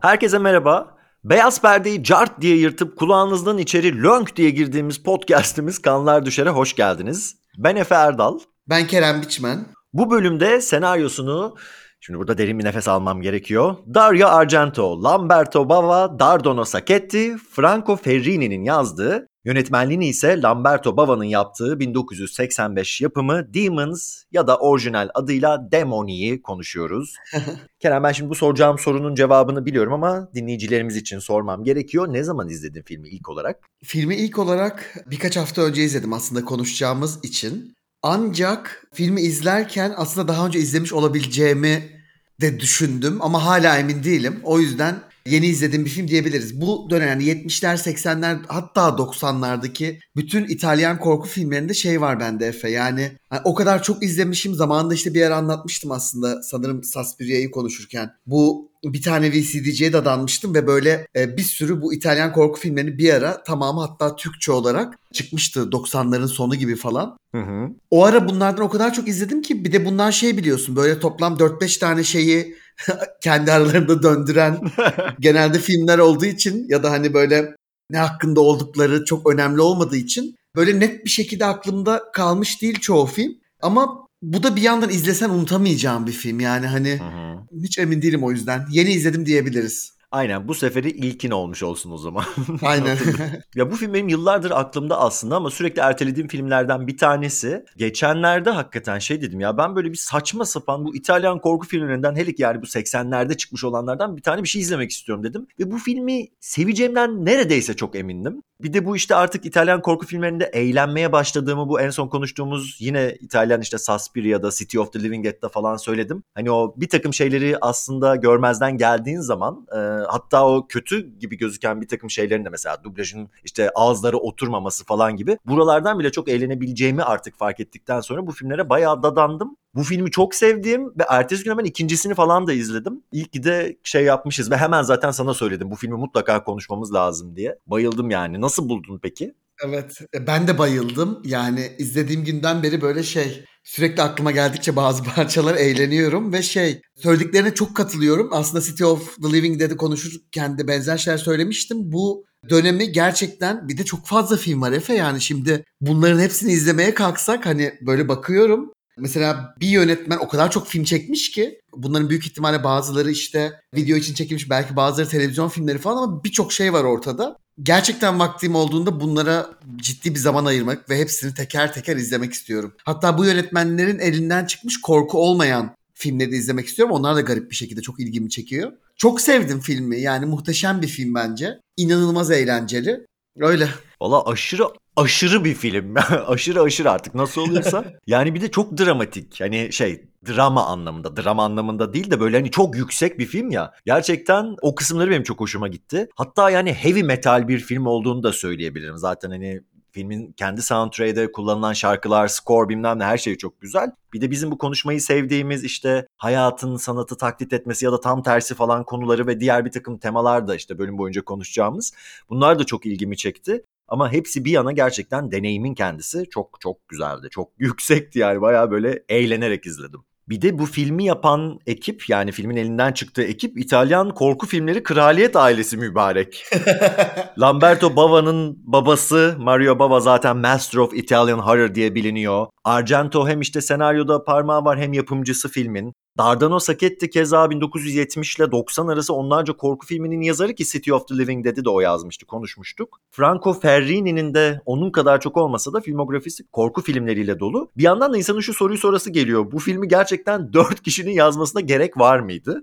Herkese merhaba. Beyaz perdeyi cart diye yırtıp kulağınızdan içeri lönk diye girdiğimiz podcastimiz Kanlar Düşer'e hoş geldiniz. Ben Efe Erdal. Ben Kerem Biçmen. Bu bölümde senaryosunu, şimdi burada derin bir nefes almam gerekiyor. Dario Argento, Lamberto Bava, Dardono Sacchetti, Franco Ferrini'nin yazdığı, yönetmenliğini ise Lamberto Bava'nın yaptığı 1985 yapımı Demons ya da orijinal adıyla Demoni'yi konuşuyoruz. Kerem ben şimdi bu soracağım sorunun cevabını biliyorum ama dinleyicilerimiz için sormam gerekiyor. Ne zaman izledin filmi ilk olarak? Filmi ilk olarak birkaç hafta önce izledim aslında konuşacağımız için. Ancak filmi izlerken aslında daha önce izlemiş olabileceğimi de düşündüm ama hala emin değilim. O yüzden yeni izlediğim bir film diyebiliriz. Bu dönem yani 70'ler 80'ler hatta 90'lardaki bütün İtalyan korku filmlerinde şey var bende Efe. Yani hani o kadar çok izlemişim zamanında işte bir yer anlatmıştım aslında sanırım Suspiria'yı konuşurken. Bu bir tane VCD'ciye dadanmıştım ve böyle e, bir sürü bu İtalyan korku filmlerini bir ara tamamı hatta Türkçe olarak çıkmıştı 90'ların sonu gibi falan. Hı hı. O ara bunlardan o kadar çok izledim ki bir de bundan şey biliyorsun böyle toplam 4-5 tane şeyi kendi aralarında döndüren genelde filmler olduğu için ya da hani böyle ne hakkında oldukları çok önemli olmadığı için böyle net bir şekilde aklımda kalmış değil çoğu film. Ama bu da bir yandan izlesen unutamayacağım bir film yani hani Hı hı. hiç emin değilim o yüzden. Yeni izledim diyebiliriz. Aynen bu seferi ilkin olmuş olsun o zaman. Aynen. ya bu film benim yıllardır aklımda aslında ama sürekli ertelediğim filmlerden bir tanesi. Geçenlerde hakikaten şey dedim ya ben böyle bir saçma sapan bu İtalyan korku filmlerinden hele ki yani bu 80'lerde çıkmış olanlardan bir tane bir şey izlemek istiyorum dedim. Ve bu filmi seveceğimden neredeyse çok emindim. Bir de bu işte artık İtalyan korku filmlerinde eğlenmeye başladığımı bu en son konuştuğumuz yine İtalyan işte Suspiria'da City of the Living Dead'da falan söyledim. Hani o bir takım şeyleri aslında görmezden geldiğin zaman e, hatta o kötü gibi gözüken bir takım şeylerin de mesela dublajın işte ağızları oturmaması falan gibi buralardan bile çok eğlenebileceğimi artık fark ettikten sonra bu filmlere bayağı dadandım. Bu filmi çok sevdiğim ve ertesi gün hemen ikincisini falan da izledim. İlk de şey yapmışız ve hemen zaten sana söyledim bu filmi mutlaka konuşmamız lazım diye. Bayıldım yani. Nasıl buldun peki? Evet e, ben de bayıldım yani izlediğim günden beri böyle şey sürekli aklıma geldikçe bazı parçalar eğleniyorum ve şey söylediklerine çok katılıyorum. Aslında City of the Living Dead'i konuşurken de benzer şeyler söylemiştim. Bu dönemi gerçekten bir de çok fazla film var Efe yani şimdi bunların hepsini izlemeye kalksak hani böyle bakıyorum. Mesela bir yönetmen o kadar çok film çekmiş ki bunların büyük ihtimalle bazıları işte video için çekilmiş belki bazıları televizyon filmleri falan ama birçok şey var ortada. Gerçekten vaktim olduğunda bunlara ciddi bir zaman ayırmak ve hepsini teker teker izlemek istiyorum. Hatta bu yönetmenlerin elinden çıkmış korku olmayan filmleri izlemek istiyorum. Onlar da garip bir şekilde çok ilgimi çekiyor. Çok sevdim filmi. Yani muhteşem bir film bence. İnanılmaz eğlenceli. Öyle. Valla aşırı aşırı bir film. aşırı aşırı artık nasıl oluyorsa. yani bir de çok dramatik. Hani şey drama anlamında, drama anlamında değil de böyle hani çok yüksek bir film ya. Gerçekten o kısımları benim çok hoşuma gitti. Hatta yani heavy metal bir film olduğunu da söyleyebilirim. Zaten hani filmin kendi soundtrack'de kullanılan şarkılar, score bilmem ne her şey çok güzel. Bir de bizim bu konuşmayı sevdiğimiz işte hayatın sanatı taklit etmesi ya da tam tersi falan konuları ve diğer bir takım temalar da işte bölüm boyunca konuşacağımız. Bunlar da çok ilgimi çekti. Ama hepsi bir yana gerçekten deneyimin kendisi çok çok güzeldi. Çok yüksekti yani bayağı böyle eğlenerek izledim. Bir de bu filmi yapan ekip yani filmin elinden çıktığı ekip İtalyan korku filmleri kraliyet ailesi mübarek. Lamberto Bava'nın babası Mario Bava zaten Master of Italian Horror diye biliniyor. Argento hem işte senaryoda parmağı var hem yapımcısı filmin. Dardano Sacchetti keza 1970 ile 90 arası onlarca korku filminin yazarı ki City of the Living Dead'i de o yazmıştı, konuşmuştuk. Franco Ferrini'nin de onun kadar çok olmasa da filmografisi korku filmleriyle dolu. Bir yandan da insanın şu soruyu sorası geliyor. Bu filmi gerçekten 4 kişinin yazmasına gerek var mıydı?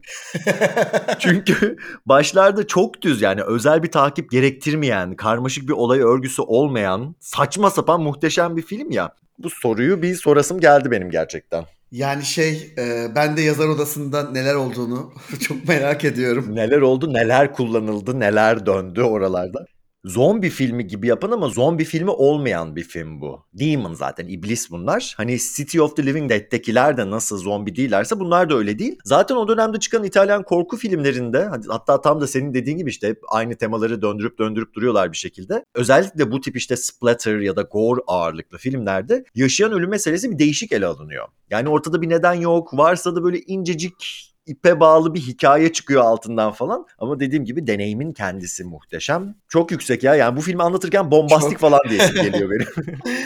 Çünkü başlarda çok düz yani özel bir takip gerektirmeyen, karmaşık bir olay örgüsü olmayan, saçma sapan muhteşem bir film ya. Bu soruyu bir sorasım geldi benim gerçekten. Yani şey e, ben de yazar odasında neler olduğunu çok merak ediyorum. Neler oldu, neler kullanıldı, neler döndü oralarda. Zombi filmi gibi yapan ama zombi filmi olmayan bir film bu. Demon zaten, iblis bunlar. Hani City of the Living Dead'tekiler de nasıl zombi değillerse bunlar da öyle değil. Zaten o dönemde çıkan İtalyan korku filmlerinde hatta tam da senin dediğin gibi işte aynı temaları döndürüp döndürüp duruyorlar bir şekilde. Özellikle bu tip işte splatter ya da gore ağırlıklı filmlerde yaşayan ölüm meselesi bir değişik ele alınıyor. Yani ortada bir neden yok. Varsa da böyle incecik ipe bağlı bir hikaye çıkıyor altından falan. Ama dediğim gibi deneyimin kendisi muhteşem. Çok yüksek ya. Yani bu filmi anlatırken bombastik Çok. falan diyesim geliyor benim.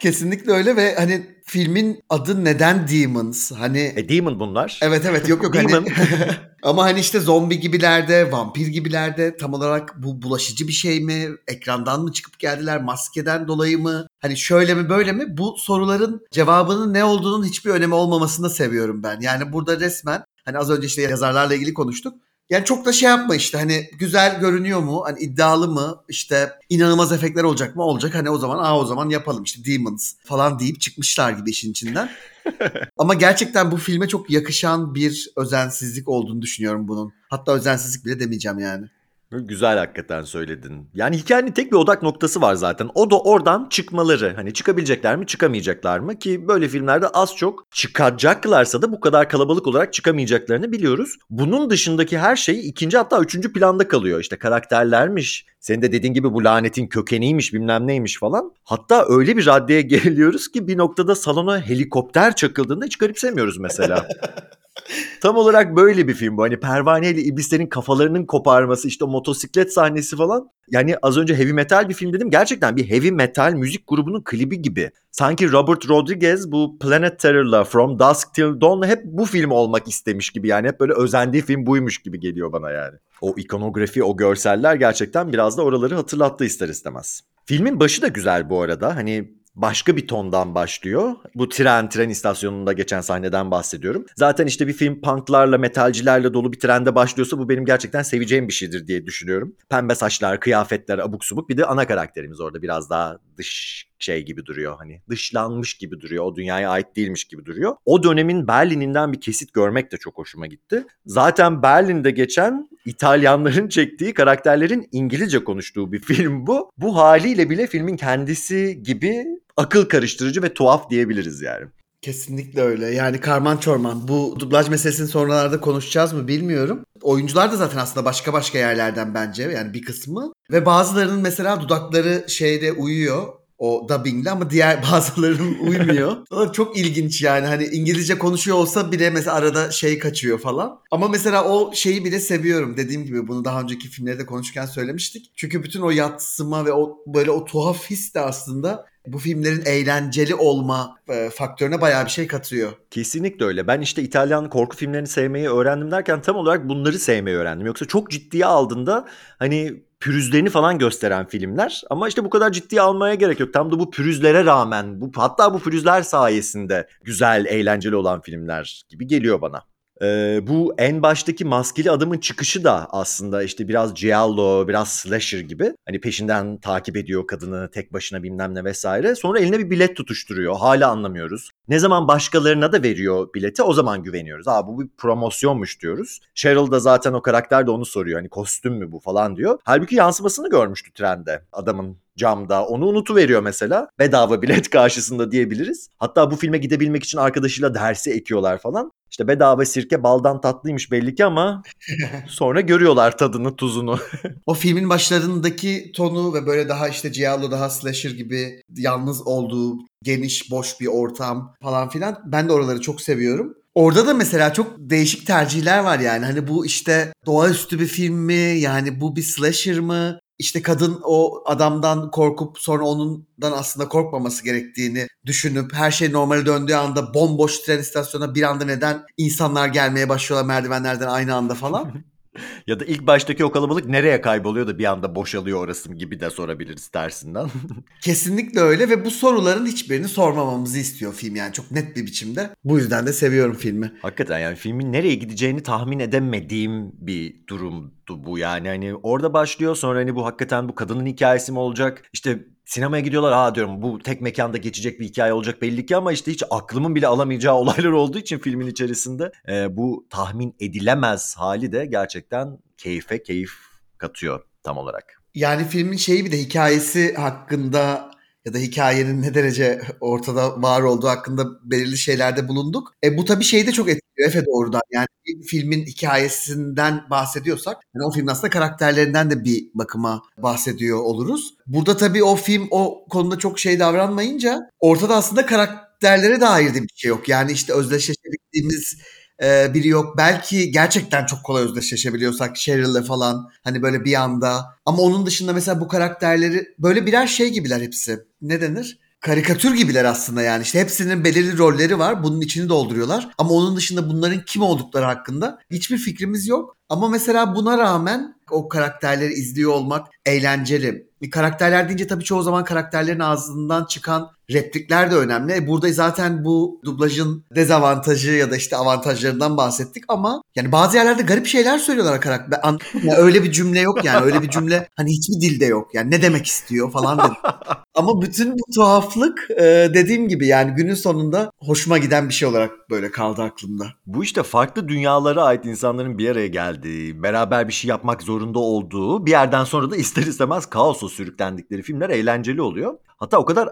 Kesinlikle öyle ve hani filmin adı neden Demons? Hani e Demon bunlar. evet evet yok yok hani ama hani işte zombi gibilerde, vampir gibilerde tam olarak bu bulaşıcı bir şey mi? Ekrandan mı çıkıp geldiler? Maskeden dolayı mı? Hani şöyle mi böyle mi? Bu soruların cevabının ne olduğunun hiçbir önemi olmamasını seviyorum ben. Yani burada resmen hani az önce işte yazarlarla ilgili konuştuk. Yani çok da şey yapma işte hani güzel görünüyor mu? Hani iddialı mı? İşte inanılmaz efektler olacak mı? Olacak. Hani o zaman aa o zaman yapalım işte Demons falan deyip çıkmışlar gibi işin içinden. Ama gerçekten bu filme çok yakışan bir özensizlik olduğunu düşünüyorum bunun. Hatta özensizlik bile demeyeceğim yani. Güzel hakikaten söyledin. Yani hikayenin tek bir odak noktası var zaten. O da oradan çıkmaları. Hani çıkabilecekler mi çıkamayacaklar mı? Ki böyle filmlerde az çok çıkacaklarsa da bu kadar kalabalık olarak çıkamayacaklarını biliyoruz. Bunun dışındaki her şey ikinci hatta üçüncü planda kalıyor. İşte karakterlermiş. Senin de dediğin gibi bu lanetin kökeniymiş bilmem neymiş falan. Hatta öyle bir raddeye geliyoruz ki bir noktada salona helikopter çakıldığında hiç garipsemiyoruz mesela. Tam olarak böyle bir film bu. Hani Pervane ile iblislerin kafalarının koparması, işte motosiklet sahnesi falan. Yani az önce heavy metal bir film dedim. Gerçekten bir heavy metal müzik grubunun klibi gibi. Sanki Robert Rodriguez bu Planet Terror'la From Dusk Till Dawn'la hep bu film olmak istemiş gibi. Yani hep böyle özendiği film buymuş gibi geliyor bana yani. O ikonografi, o görseller gerçekten biraz da oraları hatırlattı ister istemez. Filmin başı da güzel bu arada. Hani başka bir tondan başlıyor. Bu tren, tren istasyonunda geçen sahneden bahsediyorum. Zaten işte bir film punklarla, metalcilerle dolu bir trende başlıyorsa bu benim gerçekten seveceğim bir şeydir diye düşünüyorum. Pembe saçlar, kıyafetler, abuk subuk. Bir de ana karakterimiz orada biraz daha dış şey gibi duruyor. Hani dışlanmış gibi duruyor. O dünyaya ait değilmiş gibi duruyor. O dönemin Berlin'inden bir kesit görmek de çok hoşuma gitti. Zaten Berlin'de geçen İtalyanların çektiği karakterlerin İngilizce konuştuğu bir film bu. Bu haliyle bile filmin kendisi gibi akıl karıştırıcı ve tuhaf diyebiliriz yani. Kesinlikle öyle. Yani karman çorman. Bu dublaj meselesini sonralarda konuşacağız mı bilmiyorum. Oyuncular da zaten aslında başka başka yerlerden bence. Yani bir kısmı. Ve bazılarının mesela dudakları şeyde uyuyor o dubbingle ama diğer bazılarının uymuyor. O çok ilginç yani hani İngilizce konuşuyor olsa bile mesela arada şey kaçıyor falan. Ama mesela o şeyi bile seviyorum. Dediğim gibi bunu daha önceki filmlerde konuşurken söylemiştik. Çünkü bütün o yatsıma ve o böyle o tuhaf his de aslında bu filmlerin eğlenceli olma e, faktörüne bayağı bir şey katıyor. Kesinlikle öyle. Ben işte İtalyan korku filmlerini sevmeyi öğrendim derken tam olarak bunları sevmeyi öğrendim. Yoksa çok ciddiye aldığında hani pürüzlerini falan gösteren filmler. Ama işte bu kadar ciddiye almaya gerek yok. Tam da bu pürüzlere rağmen, bu hatta bu pürüzler sayesinde güzel, eğlenceli olan filmler gibi geliyor bana. Ee, bu en baştaki maskeli adamın çıkışı da aslında işte biraz giallo, biraz slasher gibi. Hani peşinden takip ediyor kadını tek başına bilmem ne vesaire. Sonra eline bir bilet tutuşturuyor. Hala anlamıyoruz. Ne zaman başkalarına da veriyor bileti o zaman güveniyoruz. Aa bu bir promosyonmuş diyoruz. Cheryl da zaten o karakter de onu soruyor. Hani kostüm mü bu falan diyor. Halbuki yansımasını görmüştü trende adamın camda. Onu unutuveriyor mesela. Bedava bilet karşısında diyebiliriz. Hatta bu filme gidebilmek için arkadaşıyla dersi ekiyorlar falan. İşte bedava sirke baldan tatlıymış belli ki ama sonra görüyorlar tadını tuzunu. O filmin başlarındaki tonu ve böyle daha işte Giallo daha slasher gibi yalnız olduğu geniş boş bir ortam falan filan ben de oraları çok seviyorum. Orada da mesela çok değişik tercihler var yani. Hani bu işte doğaüstü bir film mi? Yani bu bir slasher mı? İşte kadın o adamdan korkup sonra onundan aslında korkmaması gerektiğini düşünüp her şey normale döndüğü anda bomboş tren istasyonuna bir anda neden insanlar gelmeye başlıyorlar merdivenlerden aynı anda falan. ya da ilk baştaki o kalabalık nereye kayboluyor da bir anda boşalıyor orası gibi de sorabiliriz tersinden. Kesinlikle öyle ve bu soruların hiçbirini sormamamızı istiyor film yani çok net bir biçimde. Bu yüzden de seviyorum filmi. Hakikaten yani filmin nereye gideceğini tahmin edemediğim bir durumdu bu yani hani orada başlıyor sonra hani bu hakikaten bu kadının hikayesi mi olacak işte sinemaya gidiyorlar aa diyorum bu tek mekanda geçecek bir hikaye olacak belli ki ama işte hiç aklımın bile alamayacağı olaylar olduğu için filmin içerisinde e, bu tahmin edilemez hali de gerçekten keyfe keyif katıyor tam olarak. Yani filmin şeyi bir de hikayesi hakkında ya da hikayenin ne derece ortada var olduğu hakkında belirli şeylerde bulunduk. E bu tabii şeyi de çok etkiliyor Efe doğrudan. Yani bir filmin hikayesinden bahsediyorsak yani o filmin aslında karakterlerinden de bir bakıma bahsediyor oluruz. Burada tabii o film o konuda çok şey davranmayınca ortada aslında karakterlere dair de bir şey yok. Yani işte özdeşleşebildiğimiz e, biri yok. Belki gerçekten çok kolay özdeşleşebiliyorsak Cheryl'le falan hani böyle bir anda. Ama onun dışında mesela bu karakterleri böyle birer şey gibiler hepsi. Ne denir? karikatür gibiler aslında yani. İşte hepsinin belirli rolleri var. Bunun içini dolduruyorlar. Ama onun dışında bunların kim oldukları hakkında hiçbir fikrimiz yok. Ama mesela buna rağmen o karakterleri izliyor olmak eğlenceli. Karakterler deyince tabii çoğu zaman karakterlerin ağzından çıkan replikler de önemli. E, burada zaten bu dublajın dezavantajı ya da işte avantajlarından bahsettik ama yani bazı yerlerde garip şeyler söylüyorlar karakter. Yani öyle bir cümle yok yani. Öyle bir cümle hani hiçbir dilde yok. Yani ne demek istiyor falan dedim. Ama bütün bu tuhaflık e, dediğim gibi yani günün sonunda hoşuma giden bir şey olarak böyle kaldı aklımda. Bu işte farklı dünyalara ait insanların bir araya geldiği, beraber bir şey yapmak zorunda olduğu, bir yerden sonra da ister istemez kaosa sürüklendikleri filmler eğlenceli oluyor. Hatta o kadar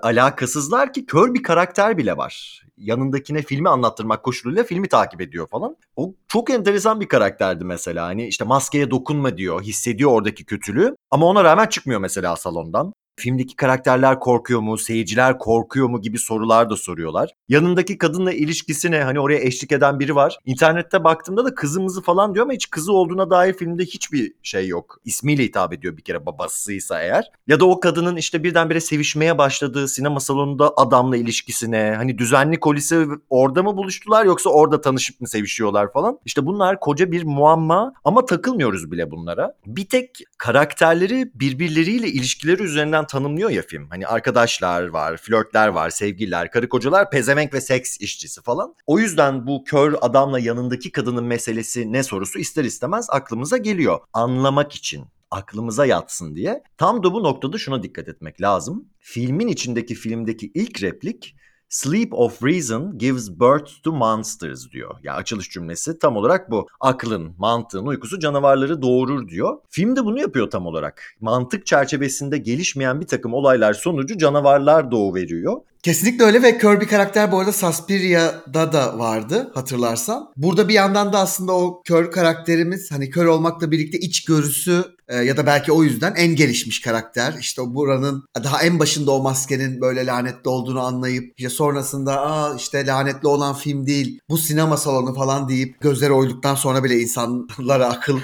alakasızlar ki kör bir karakter bile var. Yanındakine filmi anlattırmak koşuluyla filmi takip ediyor falan. O çok enteresan bir karakterdi mesela. Hani işte maskeye dokunma diyor, hissediyor oradaki kötülüğü ama ona rağmen çıkmıyor mesela salondan. Filmdeki karakterler korkuyor mu, seyirciler korkuyor mu gibi sorular da soruyorlar. Yanındaki kadınla ilişkisine hani oraya eşlik eden biri var. İnternette baktığımda da kızımızı falan diyor ama hiç kızı olduğuna dair filmde hiçbir şey yok. İsmiyle hitap ediyor bir kere babasıysa eğer. Ya da o kadının işte birdenbire sevişmeye başladığı sinema salonunda adamla ilişkisine hani düzenli kolisi orada mı buluştular yoksa orada tanışıp mı sevişiyorlar falan. İşte bunlar koca bir muamma ama takılmıyoruz bile bunlara. Bir tek karakterleri birbirleriyle ilişkileri üzerinden tanımlıyor ya film. Hani arkadaşlar var, flörtler var, sevgililer, karı kocalar, pezevenk ve seks işçisi falan. O yüzden bu kör adamla yanındaki kadının meselesi ne sorusu ister istemez aklımıza geliyor. Anlamak için aklımıza yatsın diye. Tam da bu noktada şuna dikkat etmek lazım. Filmin içindeki filmdeki ilk replik Sleep of reason gives birth to monsters diyor. Ya yani açılış cümlesi tam olarak bu. Aklın, mantığın uykusu canavarları doğurur diyor. Film de bunu yapıyor tam olarak. Mantık çerçevesinde gelişmeyen bir takım olaylar sonucu canavarlar doğu veriyor. Kesinlikle öyle ve kör bir karakter bu arada Suspiria'da da vardı hatırlarsan. Burada bir yandan da aslında o kör karakterimiz hani kör olmakla birlikte iç görüsü e, ya da belki o yüzden en gelişmiş karakter. İşte o buranın daha en başında o maskenin böyle lanetli olduğunu anlayıp işte sonrasında aa işte lanetli olan film değil bu sinema salonu falan deyip gözleri oyduktan sonra bile insanlara akıl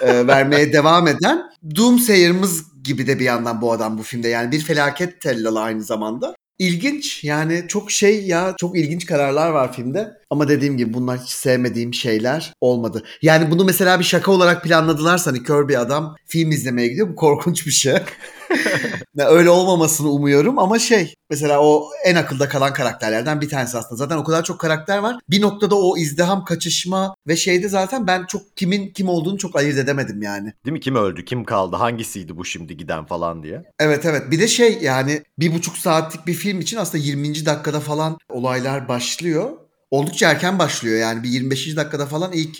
e, vermeye devam eden Doomsayer'ımız gibi de bir yandan bu adam bu filmde. Yani bir felaket tellalı aynı zamanda. İlginç yani çok şey ya çok ilginç kararlar var filmde. Ama dediğim gibi bunlar hiç sevmediğim şeyler olmadı. Yani bunu mesela bir şaka olarak planladılarsa hani kör bir adam film izlemeye gidiyor. Bu korkunç bir şey. öyle olmamasını umuyorum ama şey mesela o en akılda kalan karakterlerden bir tanesi aslında. Zaten o kadar çok karakter var. Bir noktada o izdiham, kaçışma ve şeyde zaten ben çok kimin kim olduğunu çok ayırt edemedim yani. Değil mi? Kim öldü, kim kaldı, hangisiydi bu şimdi giden falan diye. Evet evet. Bir de şey yani bir buçuk saatlik bir film için aslında 20. dakikada falan olaylar başlıyor oldukça erken başlıyor. Yani bir 25. dakikada falan ilk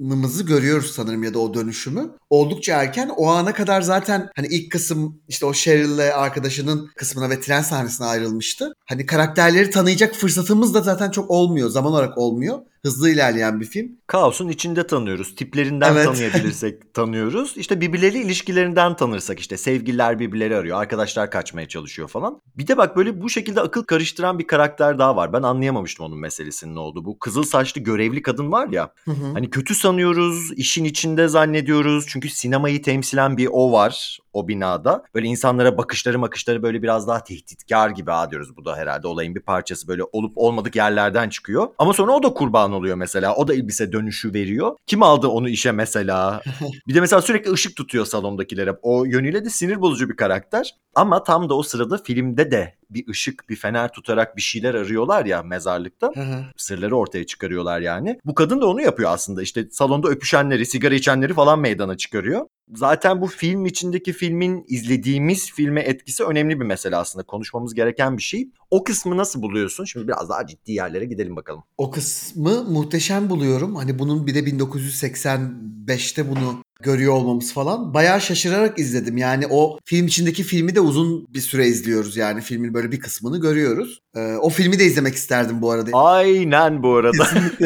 Demon'ımızı görüyoruz sanırım ya da o dönüşümü. Oldukça erken. O ana kadar zaten hani ilk kısım işte o Cheryl'le arkadaşının kısmına ve tren sahnesine ayrılmıştı. Hani karakterleri tanıyacak fırsatımız da zaten çok olmuyor. Zaman olarak olmuyor hızlı ilerleyen bir film. Kaos'un içinde tanıyoruz. Tiplerinden evet. tanıyabilirsek tanıyoruz. İşte birbirleri ilişkilerinden tanırsak işte sevgililer birbirleri arıyor. Arkadaşlar kaçmaya çalışıyor falan. Bir de bak böyle bu şekilde akıl karıştıran bir karakter daha var. Ben anlayamamıştım onun meselesinin ne oldu. Bu kızıl saçlı görevli kadın var ya. Hı hı. Hani kötü sanıyoruz, işin içinde zannediyoruz. Çünkü sinemayı temsilen bir o var o binada. Böyle insanlara bakışları bakışları böyle biraz daha tehditkar gibi ha diyoruz. Bu da herhalde olayın bir parçası böyle olup olmadık yerlerden çıkıyor. Ama sonra o da kurban oluyor mesela. O da elbise dönüşü veriyor. Kim aldı onu işe mesela? bir de mesela sürekli ışık tutuyor salondakilere. O yönüyle de sinir bozucu bir karakter. Ama tam da o sırada filmde de bir ışık, bir fener tutarak bir şeyler arıyorlar ya mezarlıkta. Sırları ortaya çıkarıyorlar yani. Bu kadın da onu yapıyor aslında. İşte salonda öpüşenleri, sigara içenleri falan meydana çıkarıyor. Zaten bu film içindeki filmin izlediğimiz filme etkisi önemli bir mesele aslında. Konuşmamız gereken bir şey. O kısmı nasıl buluyorsun? Şimdi biraz daha ciddi yerlere gidelim bakalım. O kısmı muhteşem buluyorum. Hani bunun bir de 1985'te bunu görüyor olmamız falan. Bayağı şaşırarak izledim. Yani o film içindeki filmi de uzun bir süre izliyoruz. Yani filmin böyle bir kısmını görüyoruz. Ee, o filmi de izlemek isterdim bu arada. Aynen bu arada.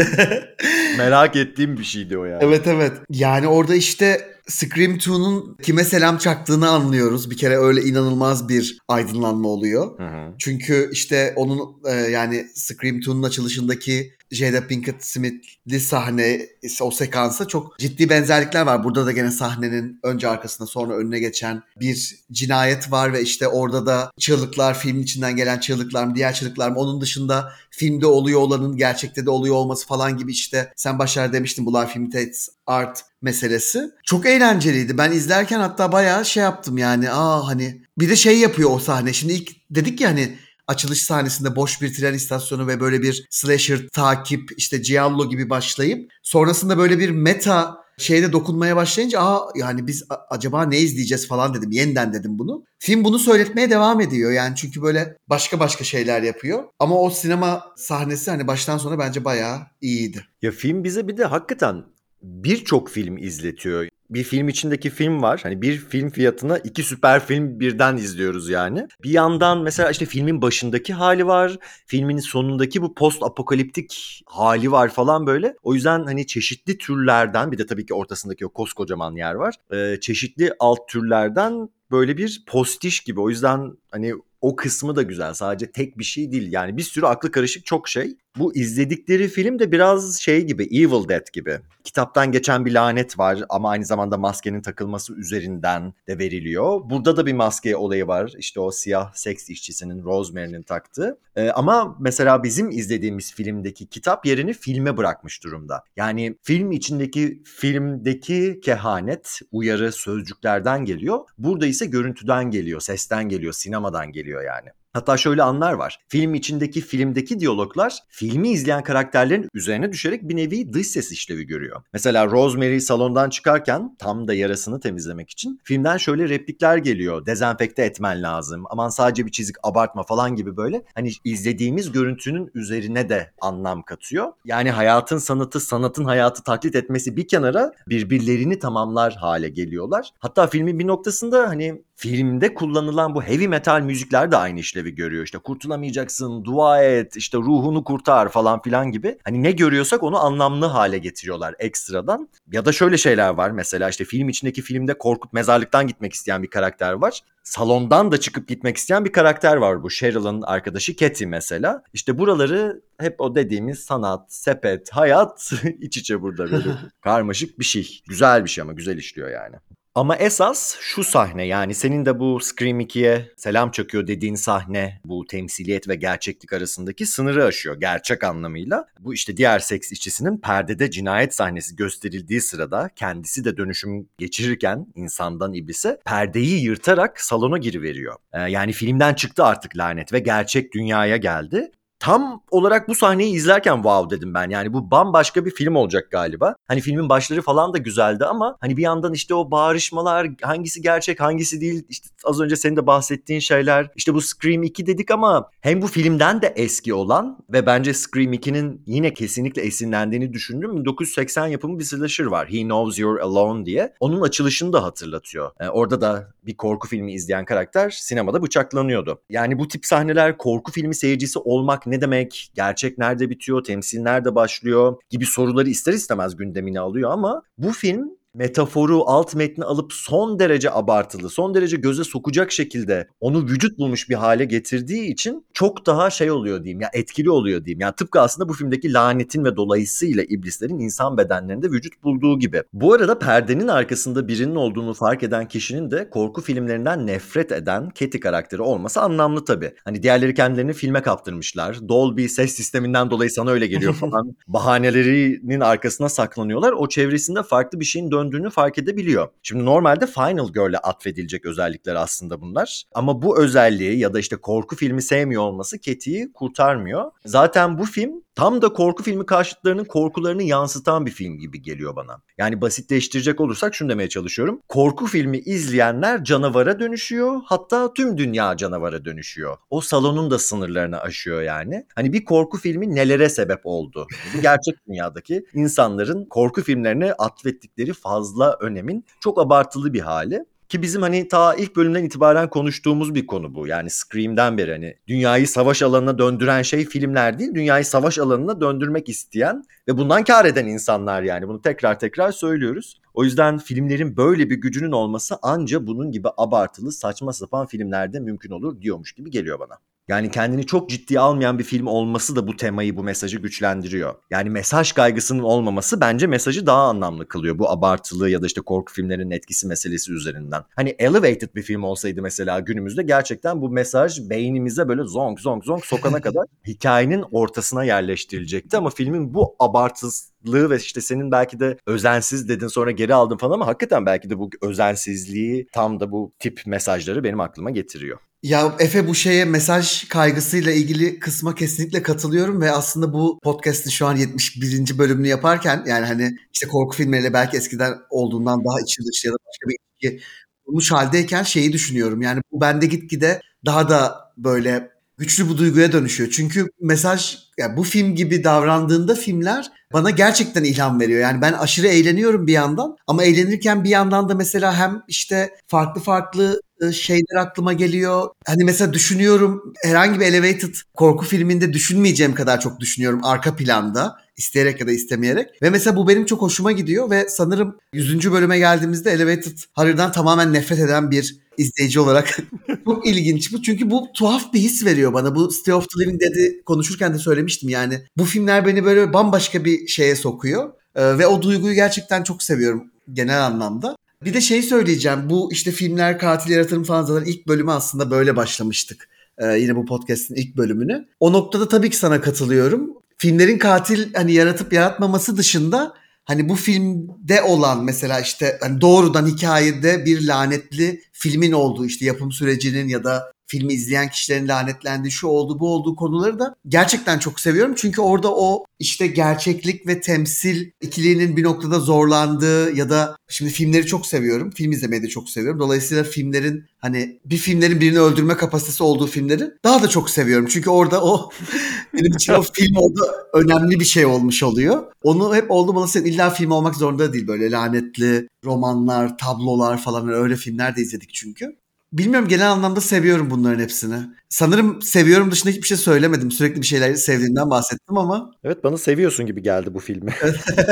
Merak ettiğim bir şeydi o yani. Evet evet. Yani orada işte Scream 2'nun kime selam çaktığını anlıyoruz. Bir kere öyle inanılmaz bir aydınlanma oluyor. Hı hı. Çünkü işte onun e, yani Scream 2'nun açılışındaki Jada Pinkett Smith'li sahne o sekansa çok ciddi benzerlikler var. Burada da gene sahnenin önce arkasında sonra önüne geçen bir cinayet var ve işte orada da çığlıklar filmin içinden gelen çığlıklar mı diğer çığlıklar mı onun dışında filmde oluyor olanın gerçekte de oluyor olması falan gibi işte sen başlar demiştin bu Life Imitates Art meselesi. Çok eğlenceliydi. Ben izlerken hatta bayağı şey yaptım yani. Aa hani bir de şey yapıyor o sahne. Şimdi ilk dedik ya hani açılış sahnesinde boş bir tren istasyonu ve böyle bir slasher takip işte Giallo gibi başlayıp sonrasında böyle bir meta şeyde dokunmaya başlayınca aa yani biz acaba ne izleyeceğiz falan dedim. Yeniden dedim bunu. Film bunu söyletmeye devam ediyor yani çünkü böyle başka başka şeyler yapıyor. Ama o sinema sahnesi hani baştan sona bence bayağı iyiydi. Ya film bize bir de hakikaten birçok film izletiyor. Bir film içindeki film var. Hani bir film fiyatına iki süper film birden izliyoruz yani. Bir yandan mesela işte filmin başındaki hali var. Filmin sonundaki bu post apokaliptik hali var falan böyle. O yüzden hani çeşitli türlerden bir de tabii ki ortasındaki o koskocaman yer var. Ee, çeşitli alt türlerden böyle bir postiş gibi. O yüzden hani o kısmı da güzel. Sadece tek bir şey değil. Yani bir sürü aklı karışık çok şey. Bu izledikleri film de biraz şey gibi Evil Dead gibi. Kitaptan geçen bir lanet var ama aynı zamanda maskenin takılması üzerinden de veriliyor. Burada da bir maske olayı var. İşte o siyah seks işçisinin Rosemary'nin taktığı. Ee, ama mesela bizim izlediğimiz filmdeki kitap yerini filme bırakmış durumda. Yani film içindeki filmdeki kehanet, uyarı sözcüklerden geliyor. Burada ise görüntüden geliyor, sesten geliyor, sinemadan geliyor yani. Hatta şöyle anlar var. Film içindeki filmdeki diyaloglar filmi izleyen karakterlerin üzerine düşerek bir nevi dış ses işlevi görüyor. Mesela Rosemary salondan çıkarken tam da yarasını temizlemek için filmden şöyle replikler geliyor. Dezenfekte etmen lazım. Aman sadece bir çizik abartma falan gibi böyle. Hani izlediğimiz görüntünün üzerine de anlam katıyor. Yani hayatın sanatı, sanatın hayatı taklit etmesi bir kenara birbirlerini tamamlar hale geliyorlar. Hatta filmin bir noktasında hani filmde kullanılan bu heavy metal müzikler de aynı işlevi görüyor. İşte kurtulamayacaksın, dua et, işte ruhunu kurtar falan filan gibi. Hani ne görüyorsak onu anlamlı hale getiriyorlar ekstradan. Ya da şöyle şeyler var mesela işte film içindeki filmde korkup mezarlıktan gitmek isteyen bir karakter var. Salondan da çıkıp gitmek isteyen bir karakter var bu. Cheryl'ın arkadaşı Katie mesela. İşte buraları hep o dediğimiz sanat, sepet, hayat iç içe burada böyle karmaşık bir şey. Güzel bir şey ama güzel işliyor yani. Ama esas şu sahne yani senin de bu Scream 2'ye selam çakıyor dediğin sahne bu temsiliyet ve gerçeklik arasındaki sınırı aşıyor gerçek anlamıyla. Bu işte diğer seks işçisinin perdede cinayet sahnesi gösterildiği sırada kendisi de dönüşüm geçirirken insandan iblise perdeyi yırtarak salona giriveriyor. Ee, yani filmden çıktı artık lanet ve gerçek dünyaya geldi tam olarak bu sahneyi izlerken wow dedim ben. Yani bu bambaşka bir film olacak galiba. Hani filmin başları falan da güzeldi ama hani bir yandan işte o bağırışmalar hangisi gerçek hangisi değil işte az önce senin de bahsettiğin şeyler işte bu Scream 2 dedik ama hem bu filmden de eski olan ve bence Scream 2'nin yine kesinlikle esinlendiğini düşündüm. 1980 yapımı bir slasher var. He Knows You're Alone diye. Onun açılışını da hatırlatıyor. Yani orada da bir korku filmi izleyen karakter sinemada bıçaklanıyordu. Yani bu tip sahneler korku filmi seyircisi olmak ne demek, gerçek nerede bitiyor, temsil nerede başlıyor gibi soruları ister istemez gündemine alıyor ama bu film metaforu, alt metni alıp son derece abartılı, son derece göze sokacak şekilde onu vücut bulmuş bir hale getirdiği için çok daha şey oluyor diyeyim ya etkili oluyor diyeyim. Yani tıpkı aslında bu filmdeki lanetin ve dolayısıyla iblislerin insan bedenlerinde vücut bulduğu gibi. Bu arada perdenin arkasında birinin olduğunu fark eden kişinin de korku filmlerinden nefret eden Katie karakteri olması anlamlı tabii. Hani diğerleri kendilerini filme kaptırmışlar. Dolby ses sisteminden dolayı sana öyle geliyor falan. Bahanelerinin arkasına saklanıyorlar. O çevresinde farklı bir şeyin döndüğünü fark edebiliyor. Şimdi normalde Final Girl'e atfedilecek özellikler aslında bunlar. Ama bu özelliği ya da işte korku filmi sevmiyor olması Katie'yi kurtarmıyor. Zaten bu film tam da korku filmi karşıtlarının korkularını yansıtan bir film gibi geliyor bana. Yani basitleştirecek olursak şunu demeye çalışıyorum. Korku filmi izleyenler canavara dönüşüyor. Hatta tüm dünya canavara dönüşüyor. O salonun da sınırlarını aşıyor yani. Hani bir korku filmi nelere sebep oldu? Bu gerçek dünyadaki insanların korku filmlerine atfettikleri fazla önemin çok abartılı bir hali. Ki bizim hani ta ilk bölümden itibaren konuştuğumuz bir konu bu. Yani Scream'den beri hani dünyayı savaş alanına döndüren şey filmler değil, dünyayı savaş alanına döndürmek isteyen ve bundan kar eden insanlar yani. Bunu tekrar tekrar söylüyoruz. O yüzden filmlerin böyle bir gücünün olması anca bunun gibi abartılı saçma sapan filmlerde mümkün olur diyormuş gibi geliyor bana. Yani kendini çok ciddiye almayan bir film olması da bu temayı, bu mesajı güçlendiriyor. Yani mesaj kaygısının olmaması bence mesajı daha anlamlı kılıyor. Bu abartılı ya da işte korku filmlerinin etkisi meselesi üzerinden. Hani elevated bir film olsaydı mesela günümüzde gerçekten bu mesaj beynimize böyle zonk zonk zonk sokana kadar hikayenin ortasına yerleştirilecekti. Ama filmin bu abartısılığı ve işte senin belki de özensiz dedin sonra geri aldın falan ama hakikaten belki de bu özensizliği tam da bu tip mesajları benim aklıma getiriyor. Ya Efe bu şeye mesaj kaygısıyla ilgili kısma kesinlikle katılıyorum ve aslında bu podcast'in şu an 71. bölümünü yaparken yani hani işte korku filmleriyle belki eskiden olduğundan daha içi dışı ya da başka bir ilgi bulmuş haldeyken şeyi düşünüyorum. Yani bu bende gitgide daha da böyle güçlü bu duyguya dönüşüyor. Çünkü mesaj yani bu film gibi davrandığında filmler bana gerçekten ilham veriyor. Yani ben aşırı eğleniyorum bir yandan ama eğlenirken bir yandan da mesela hem işte farklı farklı şeyler aklıma geliyor. Hani mesela düşünüyorum herhangi bir elevated korku filminde düşünmeyeceğim kadar çok düşünüyorum arka planda isteyerek ya da istemeyerek. Ve mesela bu benim çok hoşuma gidiyor ve sanırım 100. bölüme geldiğimizde Elevated Horror'dan tamamen nefret eden bir izleyici olarak çok ilginç bu. Çünkü bu tuhaf bir his veriyor bana. Bu Stay of the Living Dead'i konuşurken de söylemiştim yani. Bu filmler beni böyle bambaşka bir şeye sokuyor. Ee, ve o duyguyu gerçekten çok seviyorum genel anlamda. Bir de şey söyleyeceğim. Bu işte filmler katil yaratırım falan zaten ilk bölümü aslında böyle başlamıştık. Ee, yine bu podcast'in ilk bölümünü. O noktada tabii ki sana katılıyorum. Filmlerin katil hani yaratıp yaratmaması dışında hani bu filmde olan mesela işte hani doğrudan hikayede bir lanetli filmin olduğu işte yapım sürecinin ya da filmi izleyen kişilerin lanetlendiği şu oldu bu olduğu konuları da gerçekten çok seviyorum. Çünkü orada o işte gerçeklik ve temsil ikiliğinin bir noktada zorlandığı ya da şimdi filmleri çok seviyorum. Film izlemeyi de çok seviyorum. Dolayısıyla filmlerin hani bir filmlerin birini öldürme kapasitesi olduğu filmleri daha da çok seviyorum. Çünkü orada o benim için o film orada önemli bir şey olmuş oluyor. Onu hep oldu bana sen illa film olmak zorunda değil böyle lanetli romanlar, tablolar falan öyle filmler de izledik çünkü. Bilmiyorum genel anlamda seviyorum bunların hepsini. Sanırım seviyorum dışında hiçbir şey söylemedim. Sürekli bir şeyler sevdiğimden bahsettim ama. Evet bana seviyorsun gibi geldi bu filmi.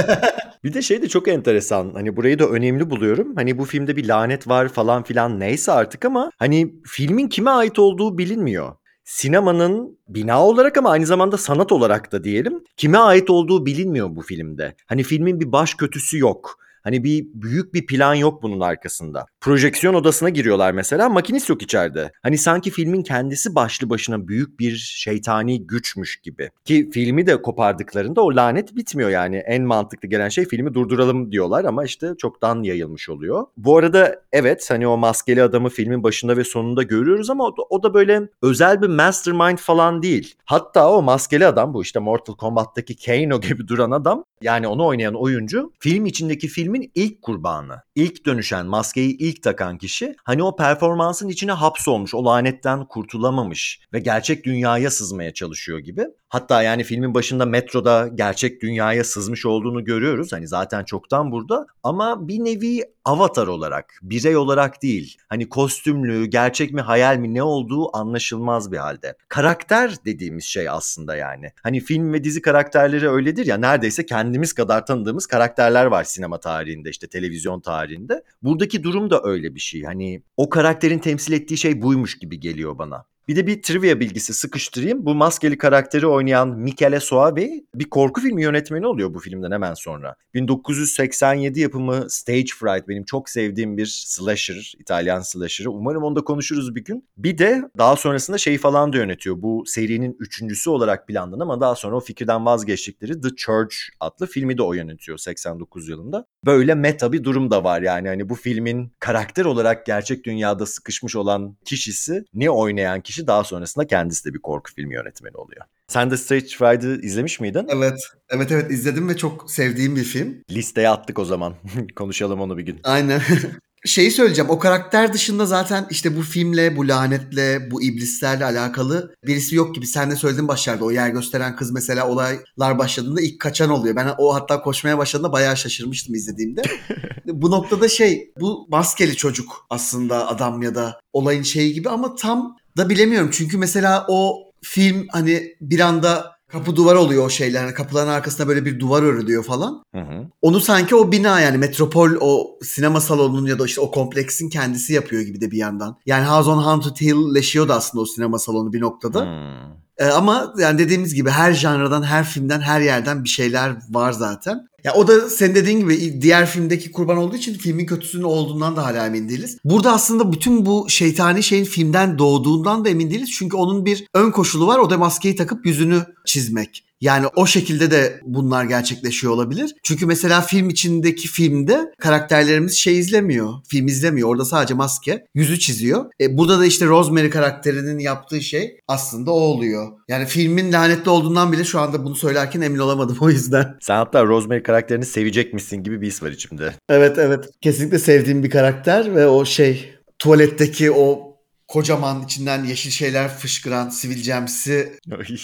bir de şey de çok enteresan. Hani burayı da önemli buluyorum. Hani bu filmde bir lanet var falan filan neyse artık ama hani filmin kime ait olduğu bilinmiyor sinemanın bina olarak ama aynı zamanda sanat olarak da diyelim kime ait olduğu bilinmiyor bu filmde. Hani filmin bir baş kötüsü yok. Hani bir büyük bir plan yok bunun arkasında. Projeksiyon odasına giriyorlar mesela makinist yok içeride. Hani sanki filmin kendisi başlı başına büyük bir şeytani güçmüş gibi. Ki filmi de kopardıklarında o lanet bitmiyor yani. En mantıklı gelen şey filmi durduralım diyorlar ama işte çoktan yayılmış oluyor. Bu arada evet hani o maskeli adamı filmin başında ve sonunda görüyoruz ama o da, böyle özel bir mastermind falan değil. Hatta o maskeli adam bu işte Mortal Kombat'taki Kano gibi duran adam yani onu oynayan oyuncu film içindeki filmin ilk kurbanı. İlk dönüşen, maskeyi ilk takan kişi hani o performansın içine hapsolmuş, o lanetten kurtulamamış ve gerçek dünyaya sızmaya çalışıyor gibi. Hatta yani filmin başında metroda gerçek dünyaya sızmış olduğunu görüyoruz. Hani zaten çoktan burada ama bir nevi avatar olarak, birey olarak değil. Hani kostümlü, gerçek mi hayal mi ne olduğu anlaşılmaz bir halde. Karakter dediğimiz şey aslında yani. Hani film ve dizi karakterleri öyledir ya neredeyse kendimiz kadar tanıdığımız karakterler var sinema tarihinde işte televizyon tarihinde. Buradaki durum da öyle bir şey. Hani o karakterin temsil ettiği şey buymuş gibi geliyor bana. Bir de bir trivia bilgisi sıkıştırayım. Bu maskeli karakteri oynayan Michele Soavi bir korku filmi yönetmeni oluyor bu filmden hemen sonra. 1987 yapımı Stage Fright benim çok sevdiğim bir slasher, İtalyan slasher'ı. Umarım onu da konuşuruz bir gün. Bir de daha sonrasında şeyi falan da yönetiyor. Bu serinin üçüncüsü olarak planlanan ama daha sonra o fikirden vazgeçtikleri The Church adlı filmi de o yönetiyor 89 yılında. Böyle meta bir durum da var yani. Hani bu filmin karakter olarak gerçek dünyada sıkışmış olan kişisi ne oynayan kişi kişi daha sonrasında kendisi de bir korku filmi yönetmeni oluyor. Sen de Stage Fright'ı izlemiş miydin? Evet. Evet evet izledim ve çok sevdiğim bir film. Listeye attık o zaman. Konuşalım onu bir gün. Aynen. Şeyi söyleyeceğim. O karakter dışında zaten işte bu filmle, bu lanetle, bu iblislerle alakalı birisi yok gibi. Sen de söyledin başlarda. O yer gösteren kız mesela olaylar başladığında ilk kaçan oluyor. Ben o hatta koşmaya başladığında bayağı şaşırmıştım izlediğimde. bu noktada şey, bu maskeli çocuk aslında adam ya da olayın şeyi gibi ama tam da bilemiyorum. Çünkü mesela o film hani bir anda kapı duvar oluyor o şeyler. Yani kapıların arkasında böyle bir duvar örülüyor falan. Hı hı. Onu sanki o bina yani metropol o sinema salonunun ya da işte o kompleksin kendisi yapıyor gibi de bir yandan. Yani House on Haunted Hill'leşiyor da aslında o sinema salonu bir noktada. Hmm. Ee, ama yani dediğimiz gibi her janradan, her filmden, her yerden bir şeyler var zaten. Ya o da senin dediğin gibi diğer filmdeki kurban olduğu için filmin kötüsünün olduğundan da hala emin değiliz. Burada aslında bütün bu şeytani şeyin filmden doğduğundan da emin değiliz. Çünkü onun bir ön koşulu var. O da maskeyi takıp yüzünü çizmek. Yani o şekilde de bunlar gerçekleşiyor olabilir. Çünkü mesela film içindeki filmde karakterlerimiz şey izlemiyor. Film izlemiyor. Orada sadece maske. Yüzü çiziyor. E, burada da işte Rosemary karakterinin yaptığı şey aslında o oluyor. Yani filmin lanetli olduğundan bile şu anda bunu söylerken emin olamadım o yüzden. Sen hatta Rosemary karakterini sevecekmişsin gibi bir his var içimde. Evet evet. Kesinlikle sevdiğim bir karakter ve o şey tuvaletteki o kocaman içinden yeşil şeyler fışkıran sivilcemsi